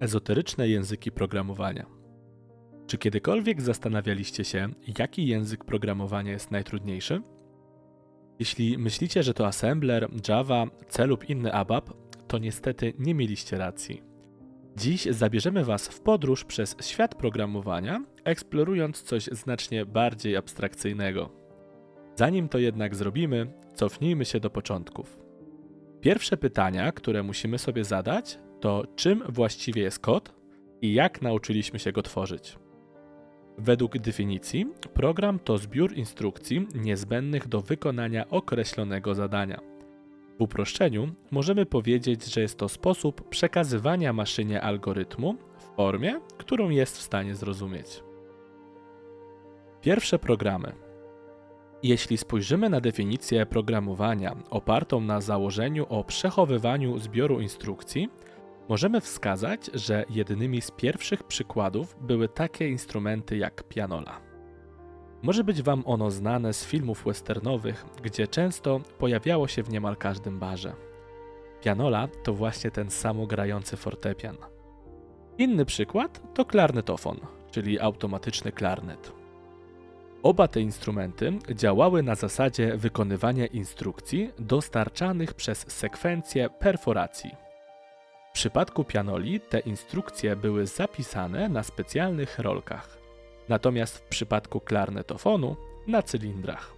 Ezoteryczne języki programowania. Czy kiedykolwiek zastanawialiście się, jaki język programowania jest najtrudniejszy? Jeśli myślicie, że to Assembler, Java, C lub inny ABAP, to niestety nie mieliście racji. Dziś zabierzemy Was w podróż przez świat programowania, eksplorując coś znacznie bardziej abstrakcyjnego. Zanim to jednak zrobimy, cofnijmy się do początków. Pierwsze pytania, które musimy sobie zadać, to czym właściwie jest kod i jak nauczyliśmy się go tworzyć. Według definicji, program to zbiór instrukcji niezbędnych do wykonania określonego zadania. W uproszczeniu możemy powiedzieć, że jest to sposób przekazywania maszynie algorytmu w formie, którą jest w stanie zrozumieć. Pierwsze programy. Jeśli spojrzymy na definicję programowania opartą na założeniu o przechowywaniu zbioru instrukcji, możemy wskazać, że jednymi z pierwszych przykładów były takie instrumenty jak pianola. Może być Wam ono znane z filmów westernowych, gdzie często pojawiało się w niemal każdym barze. Pianola to właśnie ten samogrający fortepian. Inny przykład to klarnetofon, czyli automatyczny klarnet. Oba te instrumenty działały na zasadzie wykonywania instrukcji dostarczanych przez sekwencję perforacji. Przypadku pianoli te instrukcje były zapisane na specjalnych rolkach, natomiast w przypadku klarnetofonu na cylindrach.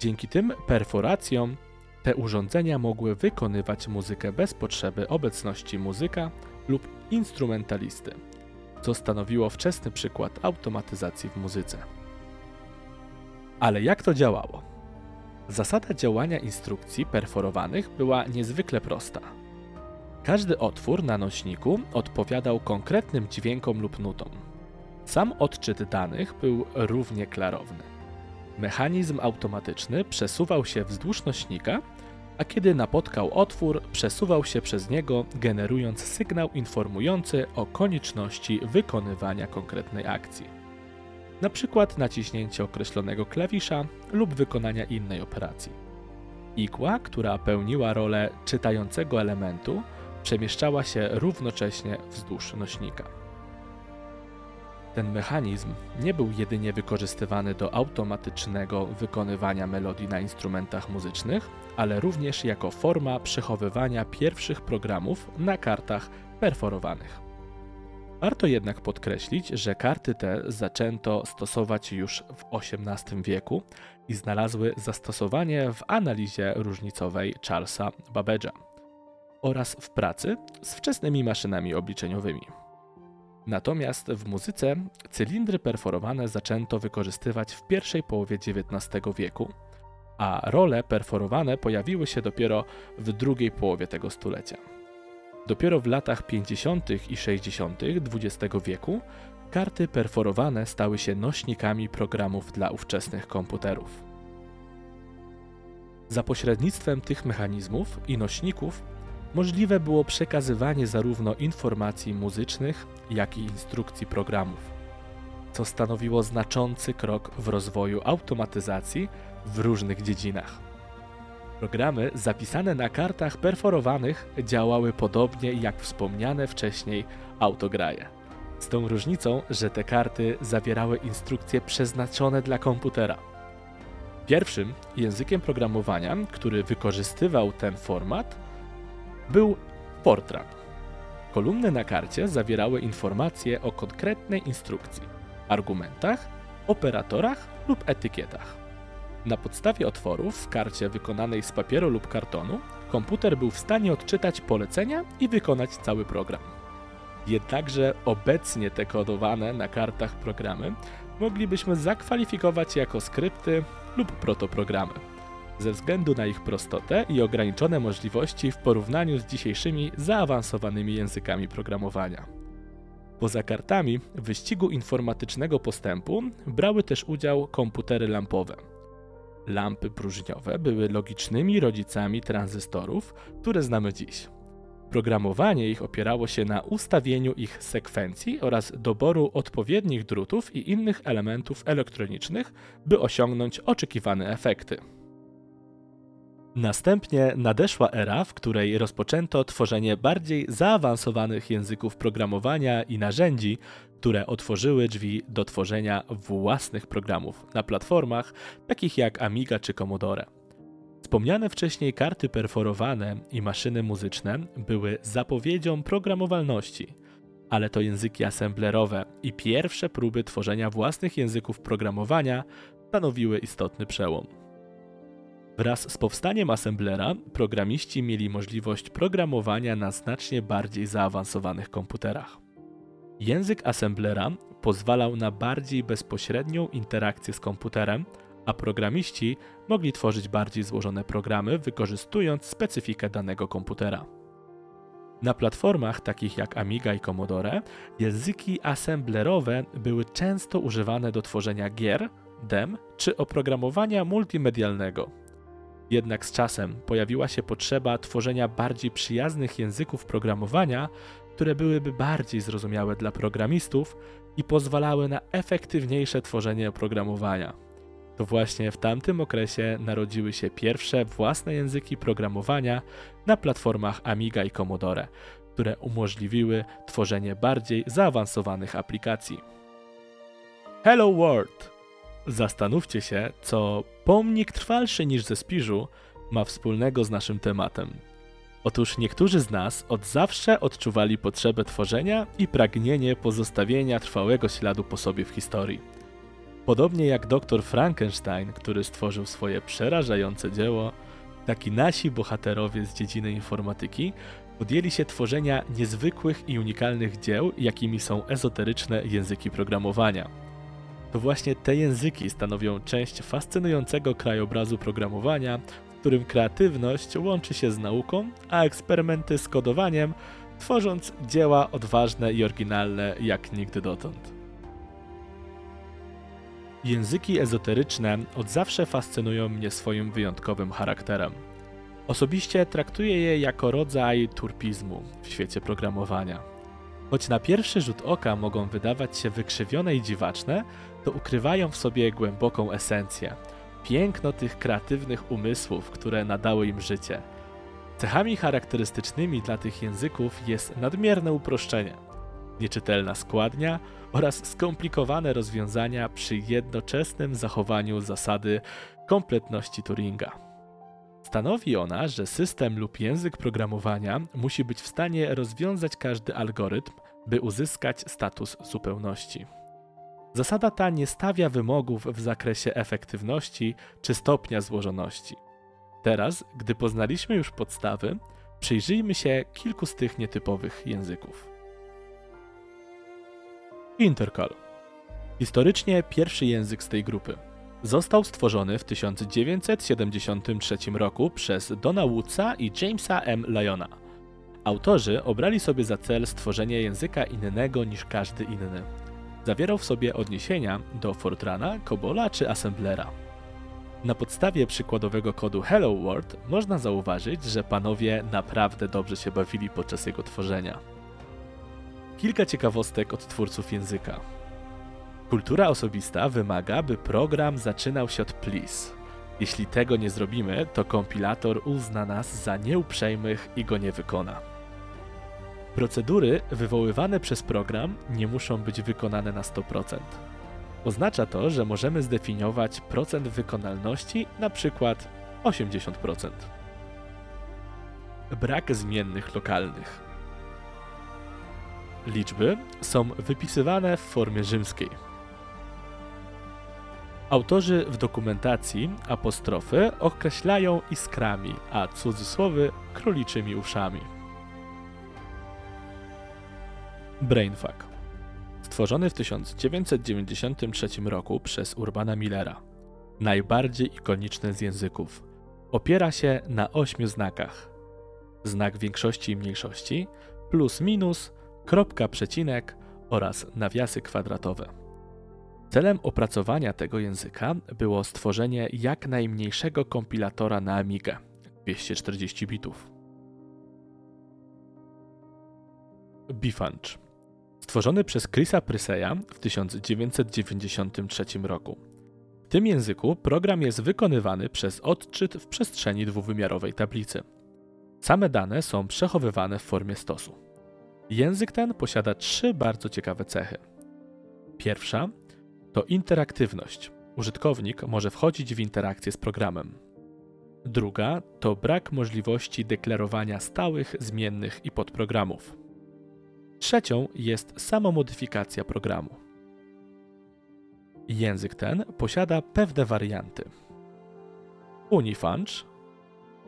Dzięki tym perforacjom te urządzenia mogły wykonywać muzykę bez potrzeby obecności muzyka lub instrumentalisty, co stanowiło wczesny przykład automatyzacji w muzyce. Ale jak to działało? Zasada działania instrukcji perforowanych była niezwykle prosta. Każdy otwór na nośniku odpowiadał konkretnym dźwiękom lub nutom. Sam odczyt danych był równie klarowny. Mechanizm automatyczny przesuwał się wzdłuż nośnika, a kiedy napotkał otwór, przesuwał się przez niego, generując sygnał informujący o konieczności wykonywania konkretnej akcji. Na przykład naciśnięcie określonego klawisza lub wykonania innej operacji. Igła, która pełniła rolę czytającego elementu, przemieszczała się równocześnie wzdłuż nośnika. Ten mechanizm nie był jedynie wykorzystywany do automatycznego wykonywania melodii na instrumentach muzycznych, ale również jako forma przechowywania pierwszych programów na kartach perforowanych. Warto jednak podkreślić, że karty te zaczęto stosować już w XVIII wieku i znalazły zastosowanie w analizie różnicowej Charlesa Babbage'a oraz w pracy z wczesnymi maszynami obliczeniowymi. Natomiast w muzyce cylindry perforowane zaczęto wykorzystywać w pierwszej połowie XIX wieku, a role perforowane pojawiły się dopiero w drugiej połowie tego stulecia. Dopiero w latach 50. i 60. XX wieku karty perforowane stały się nośnikami programów dla ówczesnych komputerów. Za pośrednictwem tych mechanizmów i nośników możliwe było przekazywanie zarówno informacji muzycznych, jak i instrukcji programów, co stanowiło znaczący krok w rozwoju automatyzacji w różnych dziedzinach. Programy zapisane na kartach perforowanych działały podobnie jak wspomniane wcześniej autograje. Z tą różnicą, że te karty zawierały instrukcje przeznaczone dla komputera. Pierwszym językiem programowania, który wykorzystywał ten format, był Fortran. Kolumny na karcie zawierały informacje o konkretnej instrukcji, argumentach, operatorach lub etykietach. Na podstawie otworów w karcie wykonanej z papieru lub kartonu, komputer był w stanie odczytać polecenia i wykonać cały program. Jednakże obecnie te kodowane na kartach programy moglibyśmy zakwalifikować jako skrypty lub protoprogramy ze względu na ich prostotę i ograniczone możliwości w porównaniu z dzisiejszymi zaawansowanymi językami programowania. Poza kartami wyścigu informatycznego postępu brały też udział komputery lampowe. Lampy próżniowe były logicznymi rodzicami tranzystorów, które znamy dziś. Programowanie ich opierało się na ustawieniu ich sekwencji oraz doboru odpowiednich drutów i innych elementów elektronicznych, by osiągnąć oczekiwane efekty. Następnie nadeszła era, w której rozpoczęto tworzenie bardziej zaawansowanych języków programowania i narzędzi, które otworzyły drzwi do tworzenia własnych programów na platformach takich jak Amiga czy Commodore. Wspomniane wcześniej karty perforowane i maszyny muzyczne były zapowiedzią programowalności, ale to języki assemblerowe i pierwsze próby tworzenia własnych języków programowania stanowiły istotny przełom. Wraz z powstaniem assemblera programiści mieli możliwość programowania na znacznie bardziej zaawansowanych komputerach. Język assemblera pozwalał na bardziej bezpośrednią interakcję z komputerem, a programiści mogli tworzyć bardziej złożone programy wykorzystując specyfikę danego komputera. Na platformach takich jak Amiga i Commodore, języki assemblerowe były często używane do tworzenia gier, dem czy oprogramowania multimedialnego. Jednak z czasem pojawiła się potrzeba tworzenia bardziej przyjaznych języków programowania, które byłyby bardziej zrozumiałe dla programistów i pozwalały na efektywniejsze tworzenie oprogramowania. To właśnie w tamtym okresie narodziły się pierwsze własne języki programowania na platformach Amiga i Commodore, które umożliwiły tworzenie bardziej zaawansowanych aplikacji. Hello World! Zastanówcie się, co pomnik trwalszy niż ze Spiżu ma wspólnego z naszym tematem. Otóż niektórzy z nas od zawsze odczuwali potrzebę tworzenia i pragnienie pozostawienia trwałego śladu po sobie w historii. Podobnie jak dr Frankenstein, który stworzył swoje przerażające dzieło, tak i nasi bohaterowie z dziedziny informatyki podjęli się tworzenia niezwykłych i unikalnych dzieł, jakimi są ezoteryczne języki programowania. To właśnie te języki stanowią część fascynującego krajobrazu programowania, w którym kreatywność łączy się z nauką, a eksperymenty z kodowaniem, tworząc dzieła odważne i oryginalne jak nigdy dotąd. Języki ezoteryczne od zawsze fascynują mnie swoim wyjątkowym charakterem. Osobiście traktuję je jako rodzaj turpizmu w świecie programowania. Choć na pierwszy rzut oka mogą wydawać się wykrzywione i dziwaczne, to ukrywają w sobie głęboką esencję, piękno tych kreatywnych umysłów, które nadały im życie. Cechami charakterystycznymi dla tych języków jest nadmierne uproszczenie, nieczytelna składnia oraz skomplikowane rozwiązania przy jednoczesnym zachowaniu zasady kompletności Turinga. Stanowi ona, że system lub język programowania musi być w stanie rozwiązać każdy algorytm, by uzyskać status zupełności. Zasada ta nie stawia wymogów w zakresie efektywności czy stopnia złożoności. Teraz, gdy poznaliśmy już podstawy, przyjrzyjmy się kilku z tych nietypowych języków. Intercal. Historycznie pierwszy język z tej grupy. Został stworzony w 1973 roku przez Dona Woodsa i Jamesa M. Lyona. Autorzy obrali sobie za cel stworzenie języka innego niż każdy inny. Zawierał w sobie odniesienia do Fortrana, Cobola czy Assemblera. Na podstawie przykładowego kodu Hello World można zauważyć, że panowie naprawdę dobrze się bawili podczas jego tworzenia. Kilka ciekawostek od twórców języka. Kultura osobista wymaga, by program zaczynał się od please. Jeśli tego nie zrobimy, to kompilator uzna nas za nieuprzejmych i go nie wykona. Procedury wywoływane przez program nie muszą być wykonane na 100%. Oznacza to, że możemy zdefiniować procent wykonalności na przykład 80%. Brak zmiennych lokalnych. Liczby są wypisywane w formie rzymskiej. Autorzy w dokumentacji apostrofy określają iskrami, a cudzysłowy króliczymi uszami. Brainfuck. Stworzony w 1993 roku przez Urbana Millera. Najbardziej ikoniczny z języków. Opiera się na ośmiu znakach. Znak większości i mniejszości, plus minus, kropka przecinek oraz nawiasy kwadratowe. Celem opracowania tego języka było stworzenie jak najmniejszego kompilatora na Amigę 240 bitów. Bifunch Stworzony przez Chrisa Pryseya w 1993 roku. W tym języku program jest wykonywany przez odczyt w przestrzeni dwuwymiarowej tablicy. Same dane są przechowywane w formie stosu. Język ten posiada trzy bardzo ciekawe cechy. Pierwsza to interaktywność. Użytkownik może wchodzić w interakcję z programem. Druga to brak możliwości deklarowania stałych, zmiennych i podprogramów. Trzecią jest samomodyfikacja programu. Język ten posiada pewne warianty. Unifunch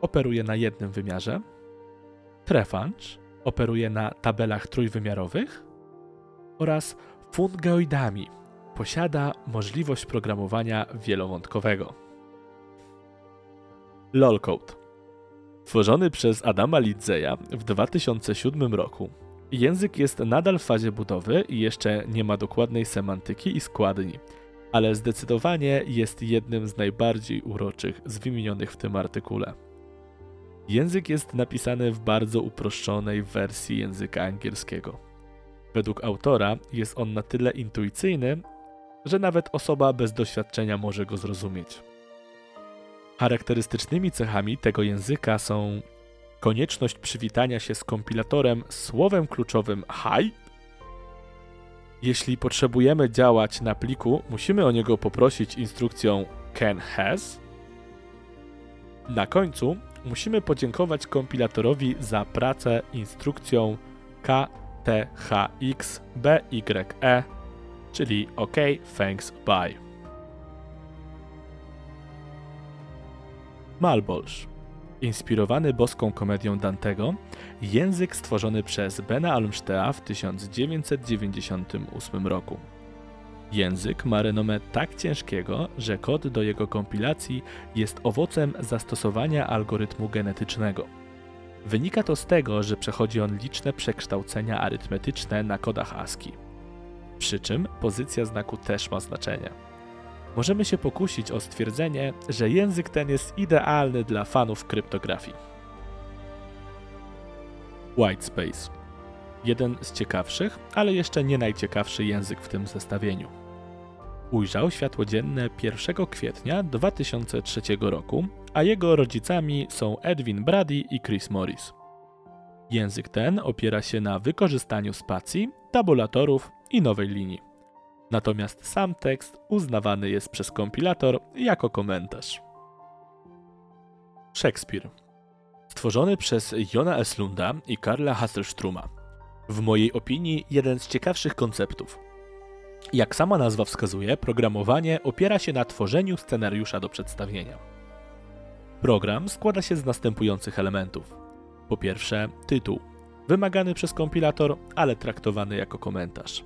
operuje na jednym wymiarze, Trefunch operuje na tabelach trójwymiarowych oraz fungoidami posiada możliwość programowania wielowątkowego. LOLcode Tworzony przez Adama Lidzeja w 2007 roku, język jest nadal w fazie budowy i jeszcze nie ma dokładnej semantyki i składni, ale zdecydowanie jest jednym z najbardziej uroczych z wymienionych w tym artykule. Język jest napisany w bardzo uproszczonej wersji języka angielskiego. Według autora jest on na tyle intuicyjny, że nawet osoba bez doświadczenia może go zrozumieć. Charakterystycznymi cechami tego języka są konieczność przywitania się z kompilatorem słowem kluczowym hi. Jeśli potrzebujemy działać na pliku, musimy o niego poprosić instrukcją can has. Na końcu musimy podziękować kompilatorowi za pracę instrukcją kthxbye, czyli OK, thanks, bye. Malbolge. Inspirowany boską komedią Dantego, język stworzony przez Bena Almstea w 1998 roku. Język ma renomę tak ciężkiego, że kod do jego kompilacji jest owocem zastosowania algorytmu genetycznego. Wynika to z tego, że przechodzi on liczne przekształcenia arytmetyczne na kodach ASCII. Przy czym pozycja znaku też ma znaczenie. Możemy się pokusić o stwierdzenie, że język ten jest idealny dla fanów kryptografii. Whitespace. Jeden z ciekawszych, ale jeszcze nie najciekawszy język w tym zestawieniu ujrzał światło dzienne 1 kwietnia 2003 roku, a jego rodzicami są Edwin Brady i Chris Morris. Język ten opiera się na wykorzystaniu spacji, tabulatorów i nowej linii. Natomiast sam tekst uznawany jest przez kompilator jako komentarz. Szekspir. Stworzony przez Jona Eslunda i Karla Hasselstruma. W mojej opinii jeden z ciekawszych konceptów – jak sama nazwa wskazuje, programowanie opiera się na tworzeniu scenariusza do przedstawienia. Program składa się z następujących elementów. Po pierwsze, tytuł, wymagany przez kompilator, ale traktowany jako komentarz.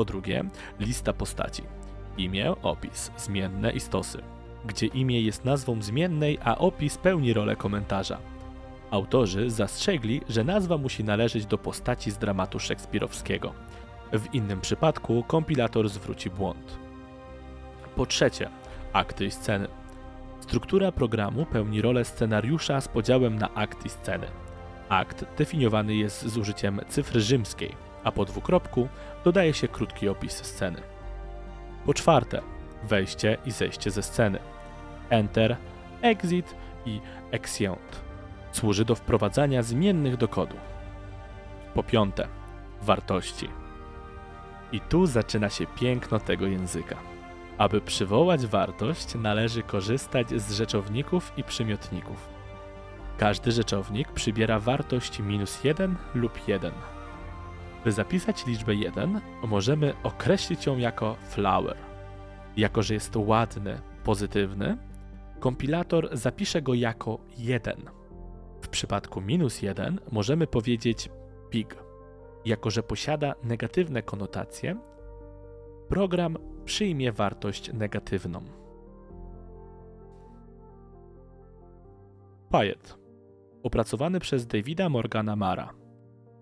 Po drugie, lista postaci. Imię, opis, zmienne i stosy, gdzie imię jest nazwą zmiennej, a opis pełni rolę komentarza. Autorzy zastrzegli, że nazwa musi należeć do postaci z dramatu szekspirowskiego – w innym przypadku kompilator zwróci błąd. Po trzecie, akty i sceny. Struktura programu pełni rolę scenariusza z podziałem na akt i sceny. Akt definiowany jest z użyciem cyfry rzymskiej, a po dwukropku dodaje się krótki opis sceny. Po czwarte, wejście i zejście ze sceny. Enter, exit i exeunt. Służy do wprowadzania zmiennych do kodu. Po piąte, wartości. I tu zaczyna się piękno tego języka. Aby przywołać wartość, należy korzystać z rzeczowników i przymiotników. Każdy rzeczownik przybiera wartość minus 1 lub 1. By zapisać liczbę 1, możemy określić ją jako flower. Jako, że jest ładny, pozytywny, kompilator zapisze go jako 1. W przypadku minus 1 możemy powiedzieć pig jako że posiada negatywne konotacje, program przyjmie wartość negatywną. Payet, opracowany przez Davida Morgana Mara.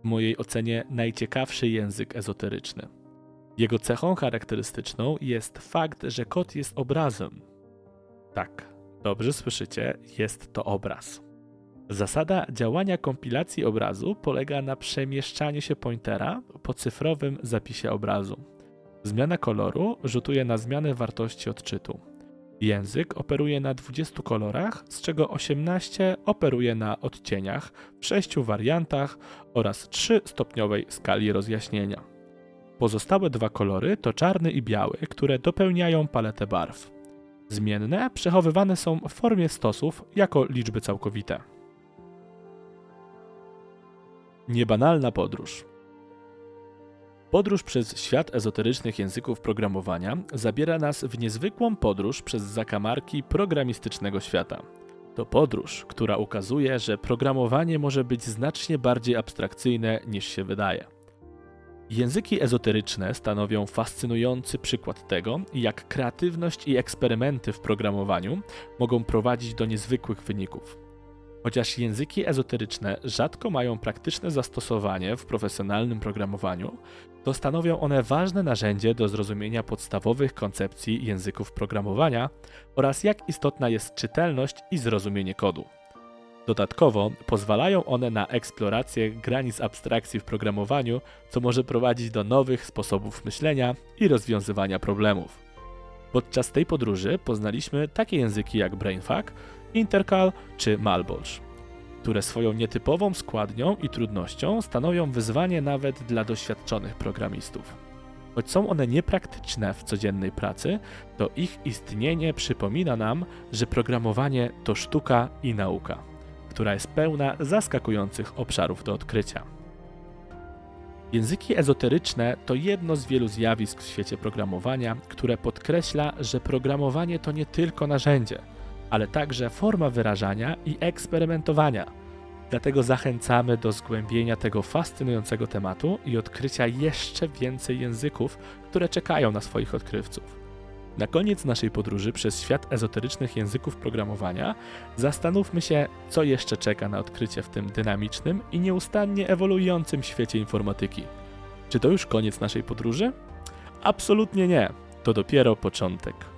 Mojej ocenie najciekawszy język ezoteryczny. Jego cechą charakterystyczną jest fakt, że kod jest obrazem. Tak, dobrze słyszycie, jest to obraz. Zasada działania kompilacji obrazu polega na przemieszczaniu się pointera po cyfrowym zapisie obrazu. Zmiana koloru rzutuje na zmianę wartości odczytu. Język operuje na 20 kolorach, z czego 18 operuje na odcieniach w 6 wariantach oraz 3-stopniowej skali rozjaśnienia. Pozostałe dwa kolory to czarny i biały, które dopełniają paletę barw. Zmienne przechowywane są w formie stosów jako liczby całkowite. Niebanalna podróż. Podróż przez świat ezoterycznych języków programowania zabiera nas w niezwykłą podróż przez zakamarki programistycznego świata. To podróż, która ukazuje, że programowanie może być znacznie bardziej abstrakcyjne niż się wydaje. Języki ezoteryczne stanowią fascynujący przykład tego, jak kreatywność i eksperymenty w programowaniu mogą prowadzić do niezwykłych wyników. Chociaż języki ezoteryczne rzadko mają praktyczne zastosowanie w profesjonalnym programowaniu, to stanowią one ważne narzędzie do zrozumienia podstawowych koncepcji języków programowania oraz jak istotna jest czytelność i zrozumienie kodu. Dodatkowo pozwalają one na eksplorację granic abstrakcji w programowaniu, co może prowadzić do nowych sposobów myślenia i rozwiązywania problemów. Podczas tej podróży poznaliśmy takie języki jak BrainFuck, Intercal czy Malbolge, które swoją nietypową składnią i trudnością stanowią wyzwanie nawet dla doświadczonych programistów. Choć są one niepraktyczne w codziennej pracy, to ich istnienie przypomina nam, że programowanie to sztuka i nauka, która jest pełna zaskakujących obszarów do odkrycia. Języki ezoteryczne to jedno z wielu zjawisk w świecie programowania, które podkreśla, że programowanie to nie tylko narzędzie, ale także forma wyrażania i eksperymentowania. Dlatego zachęcamy do zgłębienia tego fascynującego tematu i odkrycia jeszcze więcej języków, które czekają na swoich odkrywców. Na koniec naszej podróży przez świat ezoterycznych języków programowania zastanówmy się, co jeszcze czeka na odkrycie w tym dynamicznym i nieustannie ewoluującym świecie informatyki. Czy to już koniec naszej podróży? Absolutnie nie. To dopiero początek.